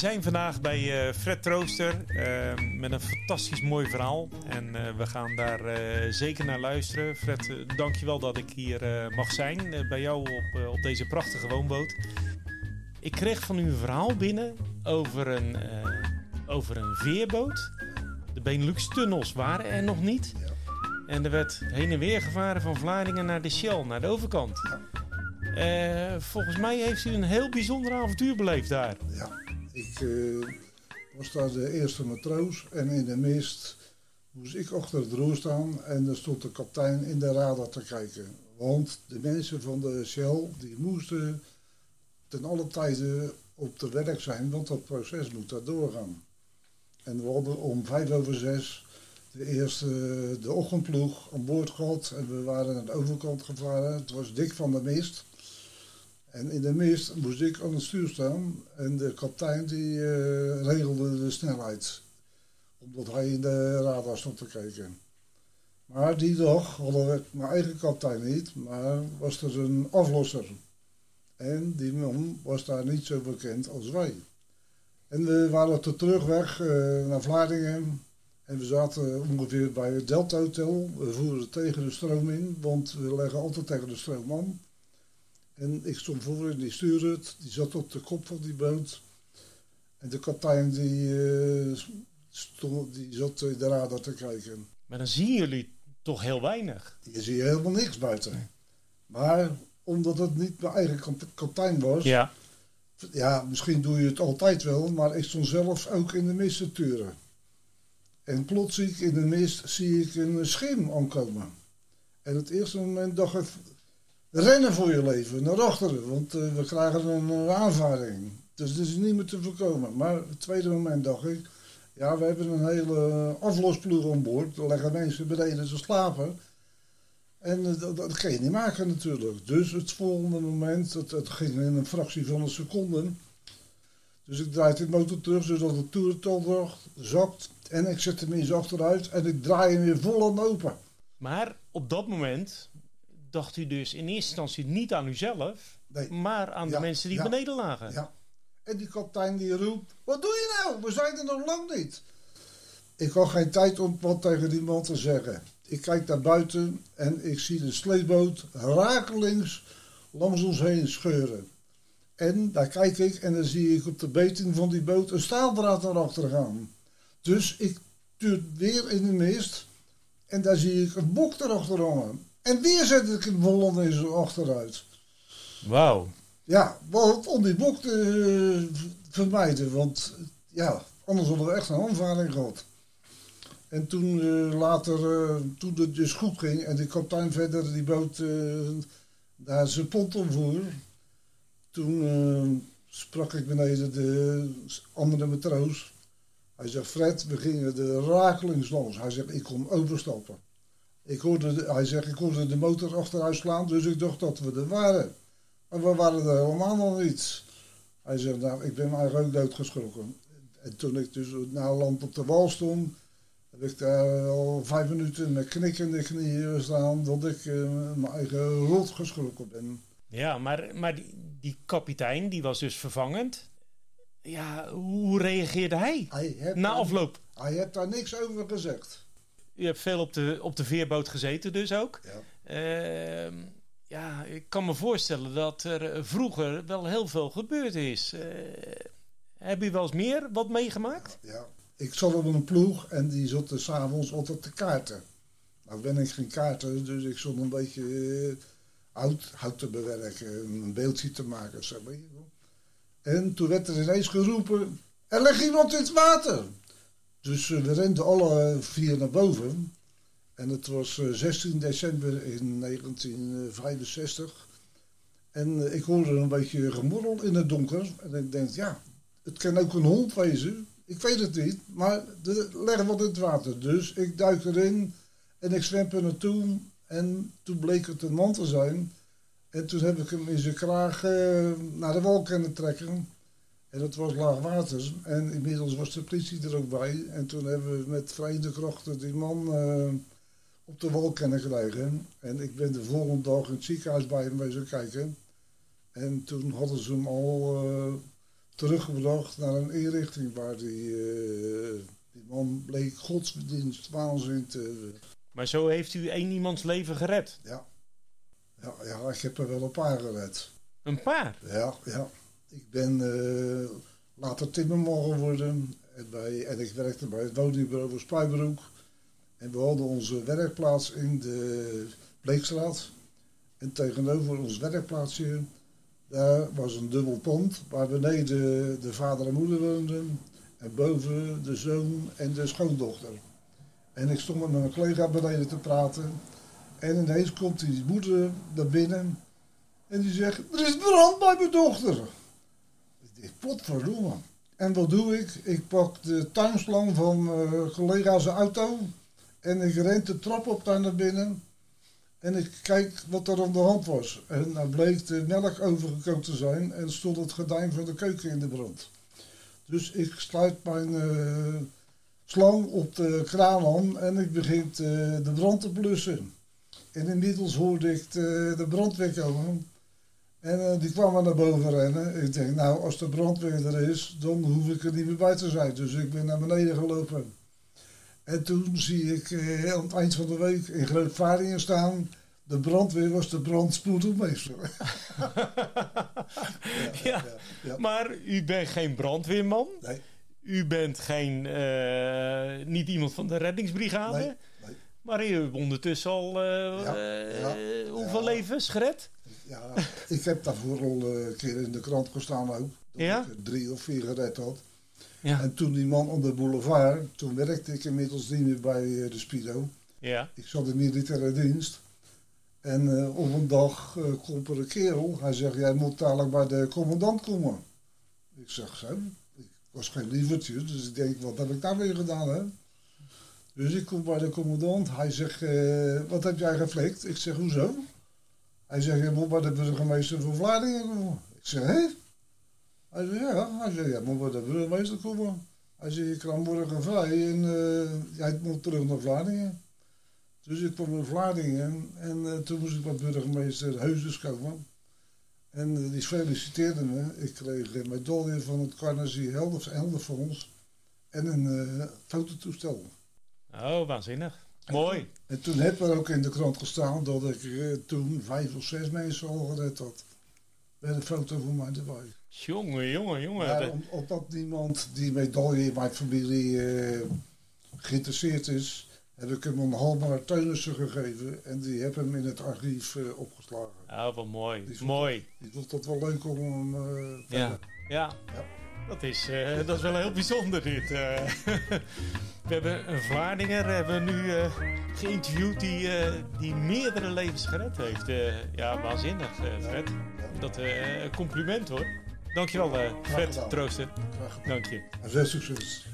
We zijn vandaag bij uh, Fred Trooster uh, met een fantastisch mooi verhaal. En uh, we gaan daar zeker naar luisteren. Fred, dankjewel dat ik hier mag zijn bij jou op, op deze prachtige woonboot. Ik kreeg van u een verhaal binnen over een, over een veerboot. De Benelux-tunnels waren er nog niet. Ja. En er werd heen en weer gevaren van Vlaardingen naar de Shell, naar de overkant. Ja. volgens mij heeft u een heel bijzonder avontuur beleefd daar. Ja, ik uh, was daar de eerste matroos en in de mist moest ik achter het roer staan en er stond de kapitein in de radar te kijken. Want de mensen van de Shell die moesten ten alle tijde op de werk zijn, want dat proces moet daar doorgaan. En we hadden om vijf over zes de eerste de ochtendploeg aan boord gehad en we waren naar de overkant gevaren. Het was dik van de mist. En in de mist moest ik aan het stuur staan en de kapitein die uh, regelde de snelheid. Omdat hij in de radar stond te kijken. Maar die dag hadden we mijn eigen kapitein niet, maar was er een aflosser. En die man was daar niet zo bekend als wij. En we waren op de terugweg uh, naar Vlaardingen. En we zaten ongeveer bij het Delta Hotel. We voeren tegen de stroom in, want we leggen altijd tegen de stroom aan. En ik stond voor en die stuurde het. Die zat op de kop van die boot. En de kapitein die, uh, stond, die zat in de radar te kijken. Maar dan zien jullie toch heel weinig? Je ziet helemaal niks buiten. Maar omdat het niet mijn eigen kapitein was... Ja. Ja, misschien doe je het altijd wel, maar ik stond zelf ook in de mist te turen. En plotseling in de mist zie ik een schim aankomen. En het eerste moment dacht ik, rennen voor je leven, naar achteren, want uh, we krijgen een aanvaring. Dus dat is niet meer te voorkomen. Maar het tweede moment dacht ik, ja, we hebben een hele aflosploeg aan boord. Er leggen mensen beneden te slapen. En uh, dat, dat, kan je niet maken natuurlijk. Dus het volgende moment, het ging in een fractie van een seconde. Dus ik draai de motor terug, zodat de toerental zakt. En ik zet hem eens achteruit en ik draai hem weer vol aan open. Maar op dat moment dacht u dus in eerste instantie niet aan uzelf, nee. maar aan de mensen die beneden lagen. Ja. En die kapitein die roept, wat doe je nou? We zijn er nog lang niet. Ik had geen tijd om wat tegen die man te zeggen. Ik kijk naar buiten en ik zie de sleepboot rakelings langs ons heen scheuren. En daar kijk ik en dan zie ik op de beting van die boot een staaldraad naar achter gaan. Dus ik tuur weer in de mist en daar zie ik een bok erachter hangen. En weer zet ik een Hollandaise achteruit. Wauw. Ja, om die bok te uh, vermijden. Want ja, anders hadden we echt een aanvaring gehad. En toen uh, later, uh, toen het dus goed ging en de kapitein verder die boot daar zijn ponton voer. Toen sprak ik beneden de andere matroos. Hij zegt, Fred, we gingen de rakelings langs. Hij zegt, ik kom overstappen. Ik hoorde, hij zegt, ik hoorde de motor achteruit slaan, dus ik dacht dat we er waren. Maar we waren er helemaal nog niet. Hij zegt, nou, ik ben eigenlijk ook doodgeschrokken. En toen ik dus na land op de wal stond, heb ik daar al vijf minuten met knikkende knieën staan, dat ik uh, mijn eigen rot geschrokken ben. Ja, maar, maar die, die kapitein, die was dus vervangend. Ja, hoe reageerde hij, hij na afloop? Hij heeft daar niks over gezegd. U hebt veel op de, op de veerboot gezeten dus ook. Ja. Uh, ja, ik kan me voorstellen dat er vroeger wel heel veel gebeurd is. Uh, heb je wel eens meer wat meegemaakt? Ja, ja. ik zat op een ploeg en die zat er s'avonds altijd te kaarten. Nou ben ik geen kaarten, dus ik zat een beetje uh, hout, hout te bewerken, een beeldje te maken. Zeg maar. En toen werd er ineens geroepen, er ligt iemand in het water. Dus eh, we renden alle vier naar boven. En het was 16 eh, december in 1965. En eh, ik hoorde een beetje gemorrel in het donker. En ik denk, ja, het kan ook een hond wezen. Ik weet het niet, maar er leggen wat in het water. Dus ik duik erin en ik zwem er naartoe. En toen bleek het een man te zijn. En toen heb ik hem in zijn kraag naar de wal kunnen trekken. En dat was laag water. En inmiddels was de politie er ook bij. En toen hebben we met vreemde krachten die man uh, op de wal kunnen krijgen. En ik ben de volgende dag in het ziekenhuis bij hem wezen kijken. En toen hadden ze hem al uh, teruggebracht naar een inrichting waar die, eh, die man bleek godsdienst waanzin te... Maar zo heeft u één iemands leven gered. Ja. Ja, ja, ik heb er wel een paar gered. Een paar? Ja, ja. Ik ben uh, later timmerman geworden. En, bij, en ik werkte bij het woningbureau van Spuibroek. En we hadden onze werkplaats in de Bleekstraat. En tegenover ons werkplaatsje, daar was een dubbel pand. Waar beneden de vader en moeder woonden. En boven de zoon en de schoondochter. En ik stond met mijn collega beneden te praten. En ineens komt die moeder naar binnen. En die zegt, er is brand bij mijn dochter. Potverdomme. En wat doe ik? Ik pak de tuinslang van uh, collega's auto. En ik rent de trap op daar naar binnen. En ik kijk wat er aan de hand was. En dan bleek de melk overgekookt te zijn. En stond het gordijn van de keuken in de brand. Dus ik sluit mijn uh, slang op de kraan aan. En ik begin uh, de brand te blussen. En inmiddels hoorde ik de, de. En uh, die kwamen naar boven rennen. Ik denk, nou, als de brandweer er is, dan hoef ik er niet meer bij te zijn. Dus ik ben naar beneden gelopen. En toen zie ik uh, aan het eind van de week in Groot Varingen staan. De brandweer was de brandspoedelmeester. ja, ja, ja, maar u bent geen brandweerman. Nee. U bent geen, uh, niet iemand van de reddingsbrigade. Nee. Maar u hebt ondertussen al hoeveel levens gered? Ja, ik heb daarvoor al een keer in de krant gestaan ook. Dat ja? ik drie of vier gered had. Ja. En toen die man op de boulevard, toen werkte ik inmiddels niet meer bij de Spido. Ja. Ik zat in militaire dienst. En uh, op een dag uh, komt er een kerel. Hij zegt, jij moet dadelijk bij de commandant komen. Ik zeg zo. Ik was geen lievertje, dus ik denk, wat heb ik daar weer gedaan, hè? Dus ik kom bij de commandant. Hij zegt, uh, wat heb jij geflikt? Ik zeg, hoezo? Hij zegt, moet bij de burgemeester van Vlaardingen komen. Ik zeg, hé? Hij zegt, ja. Hij zegt, moet bij de burgemeester komen. Hij zegt, je kan morgen vrij en uh, jij moet terug naar Vlaardingen. Dus ik kwam naar Vlaardingen en uh, toen moest ik bij burgemeester Heusens komen. En uh, die feliciteerde me. Ik kreeg een medaille van het Carnegie Heldenfonds en een fototoestel. Oh, waanzinnig. Mooi. En toen heb er ook in de krant gestaan dat ik uh, toen vijf of zes mensen al gered had. Met een foto van mij erbij. Jongen, jongen, jongen. Ja, om, omdat niemand die medaille in mijn familie uh, geïnteresseerd is, heb ik hem een Halmar Teunissen gegeven. En die heb hem in het archief uh, opgeslagen. Oh, wat mooi. Die mooi. Die vond dat wel leuk om hem te ja. ja. ja. Dat is, uh, dat is wel heel bijzonder dit. Uh, we hebben een Vlaardinger hebben we nu uh, geïnterviewd die, die meerdere levens gered heeft. ja, waanzinnig Fred. Dat compliment hoor. Dankjewel Fred Troosten. Dank je. Veel succes.